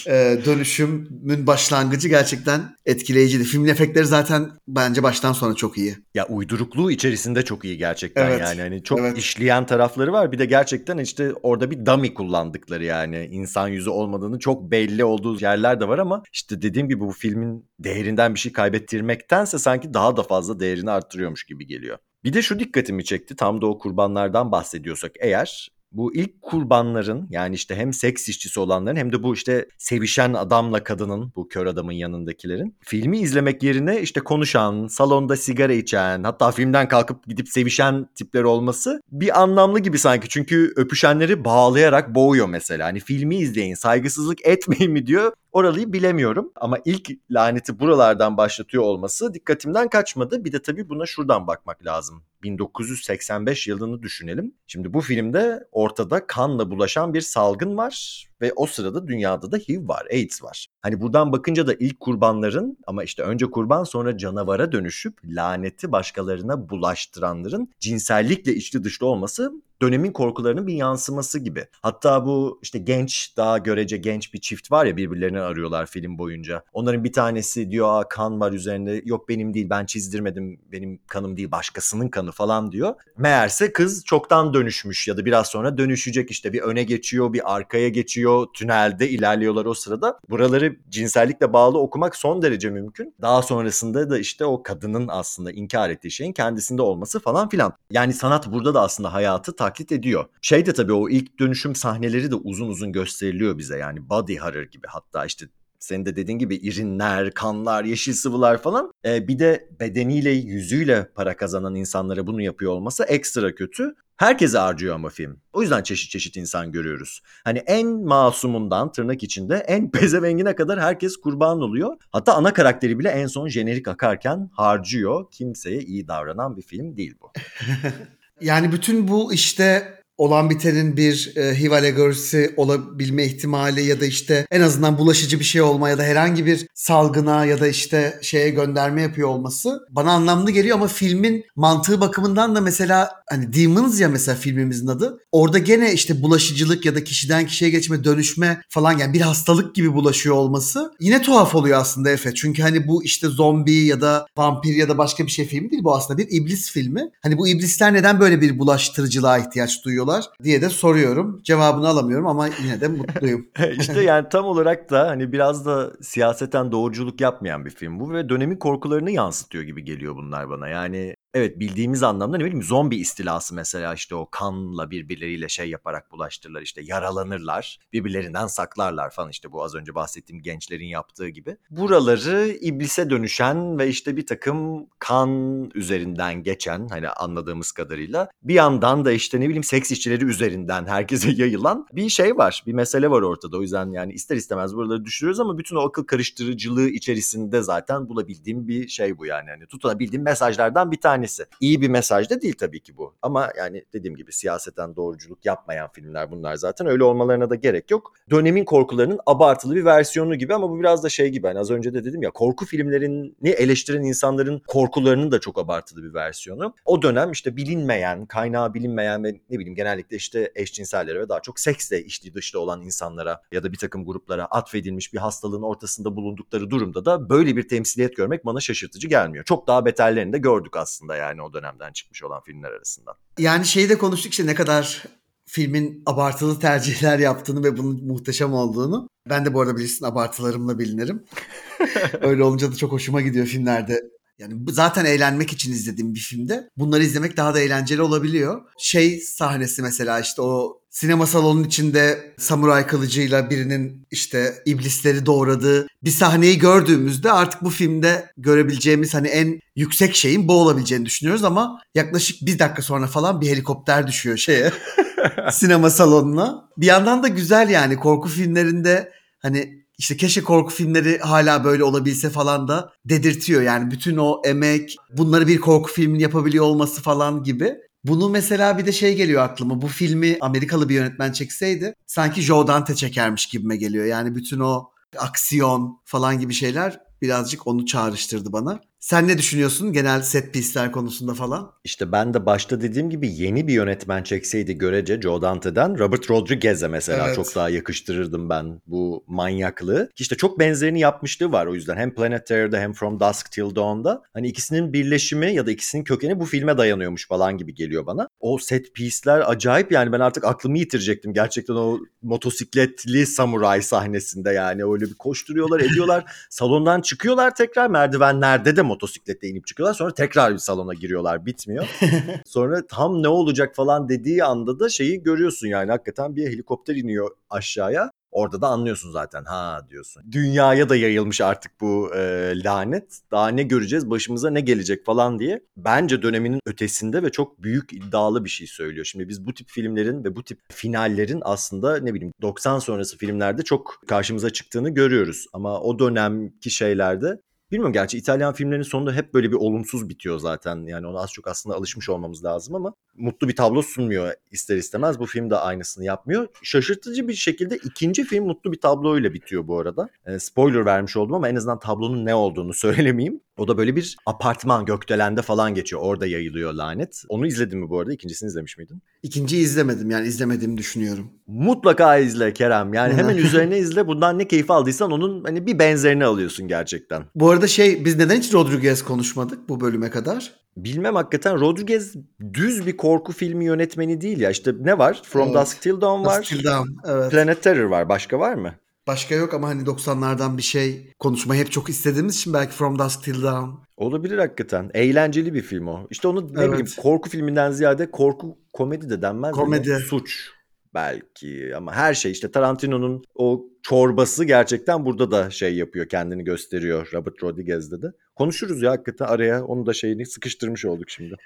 e, dönüşümün başlangıcı gerçekten etkileyiciydi. Filmin efektleri zaten bence baştan sona çok iyi. Ya uydurukluğu içerisinde çok iyi gerçekten Evet, yani. Hani çok evet. işleyen tarafları var. Bir de gerçekten işte orada bir dummy kullandıkları yani. insan yüzü olmadığını çok belli olduğu yerler de var ama işte dediğim gibi bu filmin değerinden bir şey kaybettirmektense sanki daha da fazla değerini arttırıyormuş gibi geliyor. Bir de şu dikkatimi çekti. Tam da o kurbanlardan bahsediyorsak eğer bu ilk kurbanların yani işte hem seks işçisi olanların hem de bu işte sevişen adamla kadının bu kör adamın yanındakilerin filmi izlemek yerine işte konuşan, salonda sigara içen hatta filmden kalkıp gidip sevişen tipler olması bir anlamlı gibi sanki. Çünkü öpüşenleri bağlayarak boğuyor mesela. Hani filmi izleyin saygısızlık etmeyin mi diyor. Oralıyı bilemiyorum ama ilk laneti buralardan başlatıyor olması dikkatimden kaçmadı. Bir de tabii buna şuradan bakmak lazım. 1985 yılını düşünelim. Şimdi bu filmde ortada kanla bulaşan bir salgın var ve o sırada dünyada da HIV var, AIDS var. Hani buradan bakınca da ilk kurbanların ama işte önce kurban sonra canavara dönüşüp laneti başkalarına bulaştıranların cinsellikle içli dışlı olması dönemin korkularının bir yansıması gibi. Hatta bu işte genç daha görece genç bir çift var ya birbirlerini arıyorlar film boyunca. Onların bir tanesi diyor Aa, kan var üzerinde yok benim değil ben çizdirmedim benim kanım değil başkasının kanı falan diyor. Meğerse kız çoktan dönüşmüş ya da biraz sonra dönüşecek işte bir öne geçiyor bir arkaya geçiyor tünelde ilerliyorlar o sırada. Buraları cinsellikle bağlı okumak son derece mümkün. Daha sonrasında da işte o kadının aslında inkar ettiği şeyin kendisinde olması falan filan. Yani sanat burada da aslında hayatı taklit ediyor. Şey de tabii o ilk dönüşüm sahneleri de uzun uzun gösteriliyor bize yani body horror gibi hatta işte senin de dediğin gibi irinler, kanlar, yeşil sıvılar falan. Ee, bir de bedeniyle, yüzüyle para kazanan insanlara bunu yapıyor olması ekstra kötü. Herkese harcıyor ama film. O yüzden çeşit çeşit insan görüyoruz. Hani en masumundan tırnak içinde en pezevengine kadar herkes kurban oluyor. Hatta ana karakteri bile en son jenerik akarken harcıyor. Kimseye iyi davranan bir film değil bu. Yani bütün bu işte olan bitenin bir e, HIV alegorisi olabilme ihtimali ya da işte en azından bulaşıcı bir şey olma ya da herhangi bir salgına ya da işte şeye gönderme yapıyor olması bana anlamlı geliyor ama filmin mantığı bakımından da mesela hani Demons ya mesela filmimizin adı. Orada gene işte bulaşıcılık ya da kişiden kişiye geçme, dönüşme falan yani bir hastalık gibi bulaşıyor olması yine tuhaf oluyor aslında Efe. Çünkü hani bu işte zombi ya da vampir ya da başka bir şey filmi değil bu aslında bir iblis filmi. Hani bu iblisler neden böyle bir bulaştırıcılığa ihtiyaç duyuyorlar diye de soruyorum. Cevabını alamıyorum ama yine de mutluyum. işte yani tam olarak da hani biraz da siyaseten doğruculuk yapmayan bir film bu ve dönemin korkularını yansıtıyor gibi geliyor bunlar bana. Yani evet bildiğimiz anlamda ne bileyim zombi istilası mesela işte o kanla birbirleriyle şey yaparak bulaştırırlar işte yaralanırlar birbirlerinden saklarlar falan işte bu az önce bahsettiğim gençlerin yaptığı gibi. Buraları iblise dönüşen ve işte bir takım kan üzerinden geçen hani anladığımız kadarıyla bir yandan da işte ne bileyim seks işçileri üzerinden herkese yayılan bir şey var bir mesele var ortada. O yüzden yani ister istemez buraları düşürüyoruz ama bütün o akıl karıştırıcılığı içerisinde zaten bulabildiğim bir şey bu yani. Hani tutunabildiğim mesajlardan bir tanesi tanesi. İyi bir mesaj da değil tabii ki bu. Ama yani dediğim gibi siyaseten doğruculuk yapmayan filmler bunlar zaten. Öyle olmalarına da gerek yok. Dönemin korkularının abartılı bir versiyonu gibi ama bu biraz da şey gibi. Hani az önce de dedim ya korku filmlerini eleştiren insanların korkularının da çok abartılı bir versiyonu. O dönem işte bilinmeyen, kaynağı bilinmeyen ve ne bileyim genellikle işte eşcinsellere ve daha çok seksle içli dışlı olan insanlara ya da bir takım gruplara atfedilmiş bir hastalığın ortasında bulundukları durumda da böyle bir temsiliyet görmek bana şaşırtıcı gelmiyor. Çok daha beterlerini de gördük aslında yani o dönemden çıkmış olan filmler arasından. Yani şeyi de konuştuk işte ne kadar filmin abartılı tercihler yaptığını ve bunun muhteşem olduğunu. Ben de bu arada bilirsin abartılarımla bilinirim. Öyle olunca da çok hoşuma gidiyor filmlerde. Yani zaten eğlenmek için izlediğim bir filmde bunları izlemek daha da eğlenceli olabiliyor. Şey sahnesi mesela işte o sinema salonunun içinde samuray kılıcıyla birinin işte iblisleri doğradığı bir sahneyi gördüğümüzde artık bu filmde görebileceğimiz hani en yüksek şeyin bu olabileceğini düşünüyoruz ama yaklaşık bir dakika sonra falan bir helikopter düşüyor şeye sinema salonuna. Bir yandan da güzel yani korku filmlerinde hani işte keşke korku filmleri hala böyle olabilse falan da dedirtiyor. Yani bütün o emek, bunları bir korku filmin yapabiliyor olması falan gibi. Bunu mesela bir de şey geliyor aklıma. Bu filmi Amerikalı bir yönetmen çekseydi sanki Joe Dante çekermiş gibime geliyor. Yani bütün o aksiyon falan gibi şeyler birazcık onu çağrıştırdı bana. Sen ne düşünüyorsun genel set piece'ler konusunda falan? İşte ben de başta dediğim gibi yeni bir yönetmen çekseydi görece Joe Dante'den Robert Rodriguez'e mesela Evet. çok daha yakıştırırdım ben bu manyaklığı. İşte çok benzerini yapmışlığı var o yüzden hem Planet Terror'da hem From Dusk Till Dawn'da hani ikisinin birleşimi ya da ikisinin kökeni bu filme dayanıyormuş falan gibi geliyor bana. O set piece'ler acayip yani ben artık aklımı yitirecektim gerçekten o motosikletli samuray sahnesinde yani öyle bir koşturuyorlar ediyorlar salondan çıkıyorlar tekrar merdivenlerde de motosikletle inip çıkıyorlar sonra tekrar bir salona giriyorlar bitmiyor. Sonra tam ne olacak falan dediği anda da şeyi görüyorsun yani hakikaten bir helikopter iniyor aşağıya. Orada da anlıyorsun zaten ha diyorsun. Dünyaya da yayılmış artık bu e, lanet. Daha ne göreceğiz başımıza ne gelecek falan diye. Bence döneminin ötesinde ve çok büyük iddialı bir şey söylüyor. Şimdi biz bu tip filmlerin ve bu tip finallerin aslında ne bileyim 90 sonrası filmlerde çok karşımıza çıktığını görüyoruz. Ama o dönemki şeylerde Bilmiyorum gerçi İtalyan filmlerinin sonunda hep böyle bir olumsuz bitiyor zaten. Yani ona az çok aslında alışmış olmamız lazım ama mutlu bir tablo sunmuyor ister istemez. Bu film de aynısını yapmıyor. Şaşırtıcı bir şekilde ikinci film mutlu bir tabloyla bitiyor bu arada. E, spoiler vermiş oldum ama en azından tablonun ne olduğunu söylemeyeyim. O da böyle bir apartman gökdelende falan geçiyor. Orada yayılıyor lanet. Onu izledin mi bu arada? İkincisini izlemiş miydin? İkinciyi izlemedim yani izlemediğimi düşünüyorum. Mutlaka izle Kerem. Yani hemen üzerine izle. Bundan ne keyif aldıysan onun hani bir benzerini alıyorsun gerçekten. Bu arada şey biz neden hiç Rodriguez konuşmadık bu bölüme kadar? Bilmem hakikaten Rodriguez düz bir korku filmi yönetmeni değil ya. İşte ne var? From Evet. Dusk Till Dawn var. Still Down, evet. Planet Terror var. Başka var mı? Başka yok ama hani 90'lardan bir şey konuşmayı hep çok istediğimiz için belki From Dusk Till Dawn. Olabilir hakikaten. Eğlenceli bir film o. İşte onu ne Evet. bileyim korku filminden ziyade korku komedi de denmez. mi? Komedi. Suç belki ama her şey işte Tarantino'nun o çorbası gerçekten burada da şey yapıyor kendini gösteriyor Robert Rodriguez'de de. Konuşuruz ya hakikaten araya onu da şeyini sıkıştırmış olduk şimdi.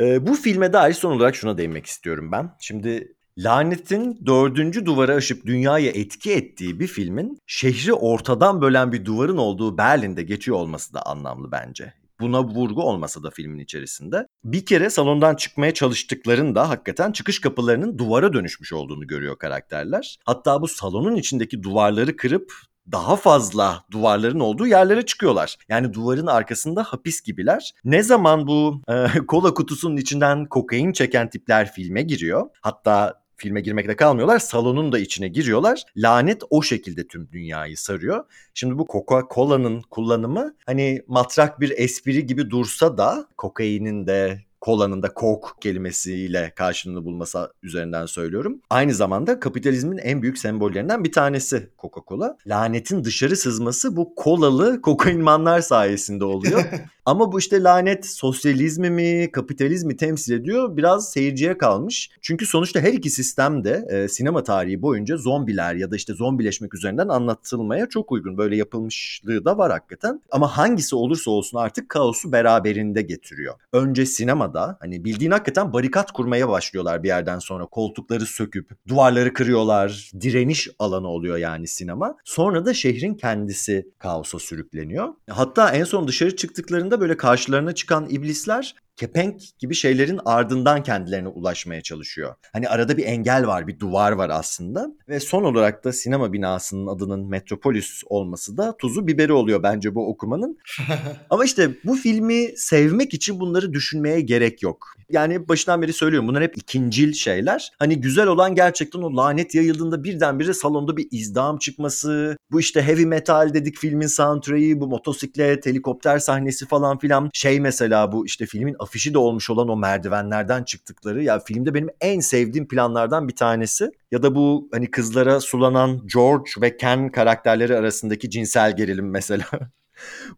Ee, bu filme dair son olarak şuna değinmek istiyorum ben. Şimdi lanetin dördüncü duvarı aşıp dünyaya etki ettiği bir filmin şehri ortadan bölen bir duvarın olduğu Berlin'de geçiyor olması da anlamlı bence. Buna vurgu olmasa da filmin içerisinde. Bir kere salondan çıkmaya çalıştıklarında hakikaten çıkış kapılarının duvara dönüşmüş olduğunu görüyor karakterler. Hatta bu salonun içindeki duvarları kırıp daha fazla duvarların olduğu yerlere çıkıyorlar. Yani duvarın arkasında hapis gibiler. Ne zaman bu e, kola kutusunun içinden kokain çeken tipler filme giriyor. Hatta filme girmekle kalmıyorlar. Salonun da içine giriyorlar. Lanet o şekilde tüm dünyayı sarıyor. Şimdi bu Coca-Cola'nın kullanımı hani matrak bir espri gibi dursa da kokainin de kolanın da coke kelimesiyle karşılığını bulması üzerinden söylüyorum. Aynı zamanda kapitalizmin en büyük sembollerinden bir tanesi Coca-Cola. Lanetin dışarı sızması bu kolalı kokainmanlar sayesinde oluyor. Ama bu işte lanet sosyalizmi mi, kapitalizmi temsil ediyor biraz seyirciye kalmış. Çünkü sonuçta her iki sistem de e, sinema tarihi boyunca zombiler ya da işte zombileşmek üzerinden anlatılmaya çok uygun. Böyle yapılmışlığı da var hakikaten. Ama hangisi olursa olsun artık kaosu beraberinde getiriyor. Önce sinemada hani bildiğin hakikaten barikat kurmaya başlıyorlar bir yerden sonra. Koltukları söküp duvarları kırıyorlar. Direniş alanı oluyor yani sinema. Sonra da şehrin kendisi kaosa sürükleniyor. Hatta en son dışarı çıktıklarında böyle karşılarına çıkan iblisler kepenk gibi şeylerin ardından kendilerine ulaşmaya çalışıyor. Hani arada bir engel var, bir duvar var aslında. Ve son olarak da sinema binasının adının Metropolis olması da tuzu biberi oluyor bence bu okumanın. Ama işte bu filmi sevmek için bunları düşünmeye gerek yok. Yani başından beri söylüyorum bunlar hep ikincil şeyler. Hani güzel olan gerçekten o lanet yayıldığında birdenbire salonda bir izdiham çıkması. Bu işte heavy metal dedik filmin soundtrack'i, bu motosiklet, helikopter sahnesi falan filan. Şey mesela bu işte filmin afişi de olmuş olan o merdivenlerden çıktıkları ya filmde benim en sevdiğim planlardan bir tanesi. Ya da bu hani kızlara sulanan George ve Ken karakterleri arasındaki cinsel gerilim mesela.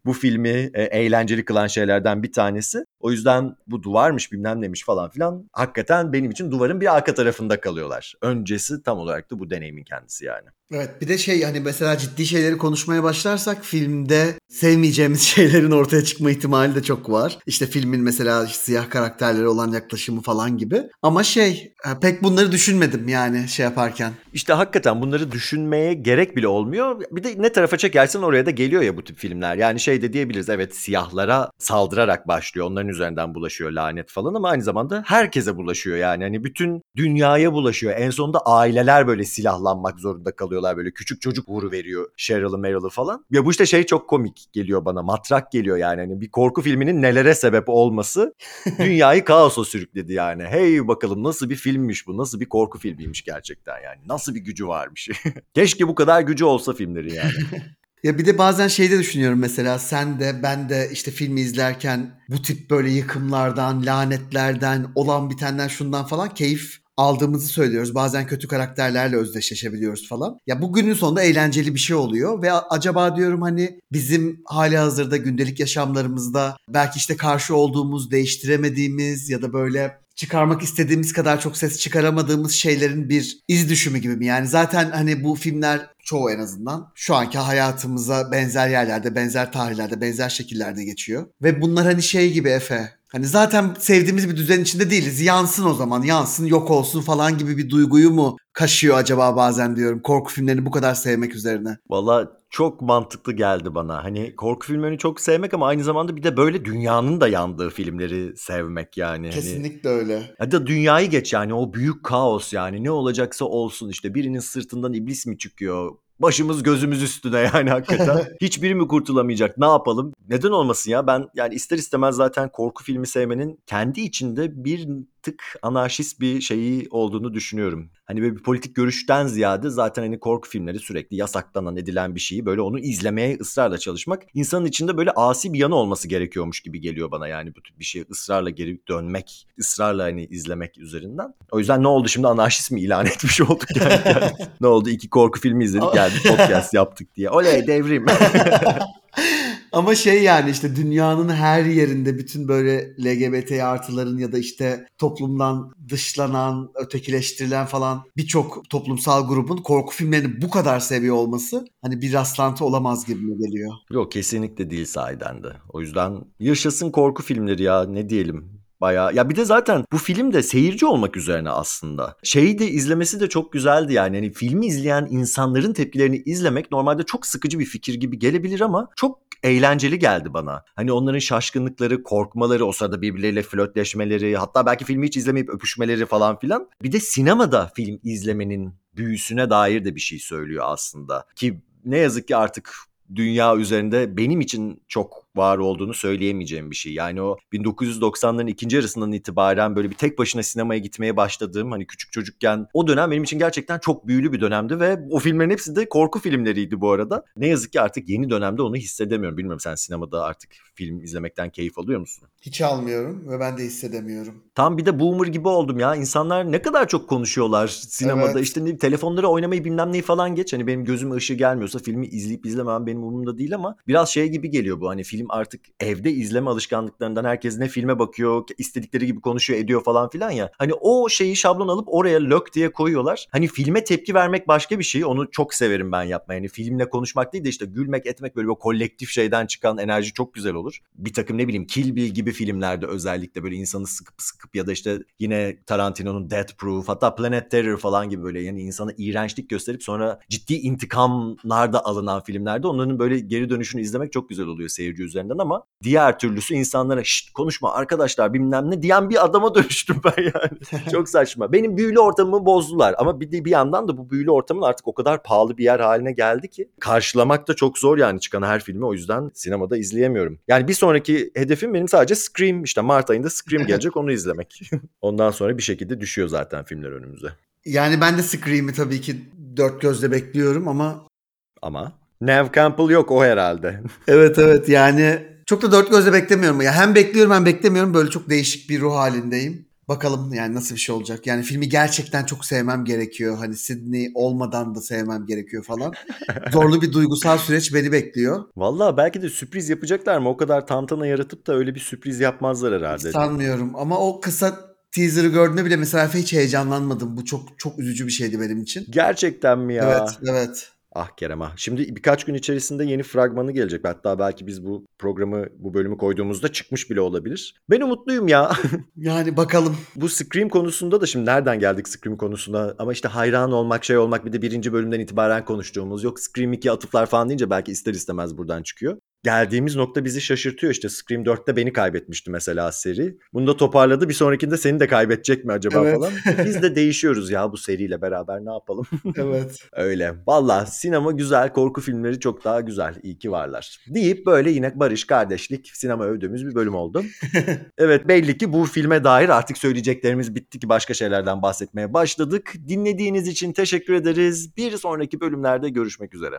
bu filmi e, eğlenceli kılan şeylerden bir tanesi. O yüzden bu duvarmış bilmem neymiş falan filan hakikaten benim için duvarın bir arka tarafında kalıyorlar. Öncesi tam olarak da bu deneyimin kendisi yani. Evet bir de şey hani mesela ciddi şeyleri konuşmaya başlarsak filmde sevmeyeceğimiz şeylerin ortaya çıkma ihtimali de çok var. İşte filmin mesela siyah karakterlere olan yaklaşımı falan gibi. Ama şey e, pek bunları düşünmedim yani şey yaparken. İşte hakikaten bunları düşünmeye gerek bile olmuyor. Bir de ne tarafa çekersen oraya da geliyor ya bu tip filmler. Yani şey de diyebiliriz evet siyahlara saldırarak başlıyor. Onların üzerinden bulaşıyor lanet falan ama aynı zamanda herkese bulaşıyor yani. Hani bütün dünyaya bulaşıyor. En sonunda aileler böyle silahlanmak zorunda kalıyorlar. Böyle küçük çocuk vuru veriyor Cheryl'ı Meryl'ı falan. Ya bu işte şey çok komik geliyor bana. Matrak geliyor yani. Hani bir korku filminin nelere sebep olması dünyayı kaosa sürükledi yani. Hey bakalım nasıl bir filmmiş bu. Nasıl bir korku filmiymiş gerçekten yani. Nasıl bir gücü varmış. Keşke bu kadar gücü olsa filmlerin yani. Ya bir de bazen şeyde düşünüyorum mesela sen de ben de işte filmi izlerken bu tip böyle yıkımlardan, lanetlerden, olan bitenden şundan falan keyif aldığımızı söylüyoruz. Bazen kötü karakterlerle özdeşleşebiliyoruz falan. Ya bugünün sonunda eğlenceli bir şey oluyor ve acaba diyorum hani bizim hali hazırda gündelik yaşamlarımızda belki işte karşı olduğumuz, değiştiremediğimiz ya da böyle çıkarmak istediğimiz kadar çok ses çıkaramadığımız şeylerin bir iz düşümü gibi mi? Yani zaten hani bu filmler çoğu en azından şu anki hayatımıza benzer yerlerde, benzer tarihlerde, benzer şekillerde geçiyor. Ve bunlar hani şey gibi Efe. Hani zaten sevdiğimiz bir düzen içinde değiliz. Yansın o zaman, yansın, yok olsun falan gibi bir duyguyu mu kaşıyor acaba bazen diyorum korku filmlerini bu kadar sevmek üzerine. Valla çok mantıklı geldi bana. Hani korku filmlerini çok sevmek ama aynı zamanda bir de böyle dünyanın da yandığı filmleri sevmek yani. Hani Kesinlikle hani, öyle. Hadi dünyayı geç yani o büyük kaos yani ne olacaksa olsun işte birinin sırtından iblis mi çıkıyor? Başımız gözümüz üstüne yani hakikaten. Hiçbiri mi kurtulamayacak? Ne yapalım? Neden olmasın ya? Ben yani ister istemez zaten korku filmi sevmenin kendi içinde bir tık anarşist bir şeyi olduğunu düşünüyorum. Hani böyle bir politik görüşten ziyade zaten hani korku filmleri sürekli yasaklanan edilen bir şeyi böyle onu izlemeye ısrarla çalışmak insanın içinde böyle asi bir yanı olması gerekiyormuş gibi geliyor bana yani bu tip bir şey ısrarla geri dönmek, ısrarla hani izlemek üzerinden. O yüzden ne oldu şimdi anarşist mi ilan etmiş olduk yani. yani ne oldu iki korku filmi izledik geldik podcast yaptık diye. Oley devrim. Ama şey yani işte dünyanın her yerinde bütün böyle LGBT artıların ya da işte toplumdan dışlanan, ötekileştirilen falan birçok toplumsal grubun korku filmlerini bu kadar seviyor olması hani bir rastlantı olamaz gibi mi geliyor? Yok kesinlikle değil sahiden de. O yüzden yaşasın korku filmleri ya ne diyelim. Baya ya bir de zaten bu film de seyirci olmak üzerine aslında. Şeyi de izlemesi de çok güzeldi yani. yani filmi izleyen insanların tepkilerini izlemek normalde çok sıkıcı bir fikir gibi gelebilir ama çok eğlenceli geldi bana. Hani onların şaşkınlıkları, korkmaları, o sırada birbirleriyle flörtleşmeleri, hatta belki filmi hiç izlemeyip öpüşmeleri falan filan. Bir de sinemada film izlemenin büyüsüne dair de bir şey söylüyor aslında. Ki ne yazık ki artık dünya üzerinde benim için çok var olduğunu söyleyemeyeceğim bir şey. Yani o 1990'ların ikinci yarısından itibaren böyle bir tek başına sinemaya gitmeye başladığım hani küçük çocukken o dönem benim için gerçekten çok büyülü bir dönemdi ve o filmlerin hepsi de korku filmleriydi bu arada. Ne yazık ki artık yeni dönemde onu hissedemiyorum. Bilmiyorum sen sinemada artık film izlemekten keyif alıyor musun? Hiç almıyorum ve ben de hissedemiyorum. Tam bir de boomer gibi oldum ya. İnsanlar ne kadar çok konuşuyorlar sinemada. Evet. İşte ne, telefonlara oynamayı bilmem neyi falan geç. Hani benim gözüme ışığı gelmiyorsa filmi izleyip izlemem benim umurumda değil ama biraz şey gibi geliyor bu. Hani film artık evde izleme alışkanlıklarından herkes ne filme bakıyor, istedikleri gibi konuşuyor, ediyor falan filan ya. Hani o şeyi şablon alıp oraya lök diye koyuyorlar. Hani filme tepki vermek başka bir şey. Onu çok severim ben yapmayı. Yani filmle konuşmak değil de işte gülmek, etmek böyle bir kolektif şeyden çıkan enerji çok güzel olur. Bir takım ne bileyim Kill Bill gibi filmlerde özellikle böyle insanı sıkıp sıkıp ya da işte yine Tarantino'nun Death Proof hatta Planet Terror falan gibi böyle yani insana iğrençlik gösterip sonra ciddi intikamlar da alınan filmlerde onların böyle geri dönüşünü izlemek çok güzel oluyor seyirci üzerinden ama diğer türlüsü insanlara şşt konuşma arkadaşlar bilmem ne diyen bir adama dönüştüm ben yani. çok saçma. Benim büyülü ortamımı bozdular ama bir, bir yandan da bu büyülü ortamın artık o kadar pahalı bir yer haline geldi ki karşılamak da çok zor yani çıkan her filmi o yüzden sinemada izleyemiyorum. Yani bir sonraki hedefim benim sadece Scream işte Mart ayında Scream gelecek onu izlemek. Ondan sonra bir şekilde düşüyor zaten filmler önümüze. Yani ben de Scream'i tabii ki dört gözle bekliyorum ama... Ama Nev Campbell yok o herhalde. evet evet yani Çok da dört gözle beklemiyorum. Ya hem bekliyorum hem beklemiyorum. Böyle çok değişik bir ruh halindeyim. Bakalım yani nasıl bir şey olacak. Yani filmi gerçekten çok sevmem gerekiyor. Hani Sydney olmadan da sevmem gerekiyor falan. Zorlu bir duygusal süreç beni bekliyor. Vallahi belki de sürpriz yapacaklar mı? O kadar tantana yaratıp da öyle bir sürpriz yapmazlar herhalde. Sanmıyorum ama o kısa teaser'ı gördüğümde bile mesela hiç heyecanlanmadım. Bu çok çok üzücü bir şeydi benim için. Gerçekten mi ya? Evet, evet. Ah Kerem ah. Şimdi birkaç gün içerisinde yeni fragmanı gelecek. Hatta belki biz bu programı, bu bölümü koyduğumuzda çıkmış bile olabilir. Ben umutluyum ya. Yani bakalım. bu Scream konusunda da şimdi nereden geldik Scream konusuna? Ama işte hayran olmak, şey olmak bir de birinci bölümden itibaren konuştuğumuz. Yok Scream 2 atıflar falan deyince belki ister istemez buradan çıkıyor. Geldiğimiz nokta bizi şaşırtıyor işte. Scream 4'te beni kaybetmişti mesela seri. Bunu da toparladı. Bir sonrakinde seni de kaybedecek mi acaba Evet. falan. Biz de değişiyoruz ya bu seriyle beraber ne yapalım. Evet. Öyle. Valla sinema güzel, korku filmleri çok daha güzel. İyi ki varlar. Deyip böyle yine barış, kardeşlik, sinema övdüğümüz bir bölüm oldu. evet belli ki bu filme dair artık söyleyeceklerimiz bitti ki başka şeylerden bahsetmeye başladık. Dinlediğiniz için teşekkür ederiz. Bir sonraki bölümlerde görüşmek üzere.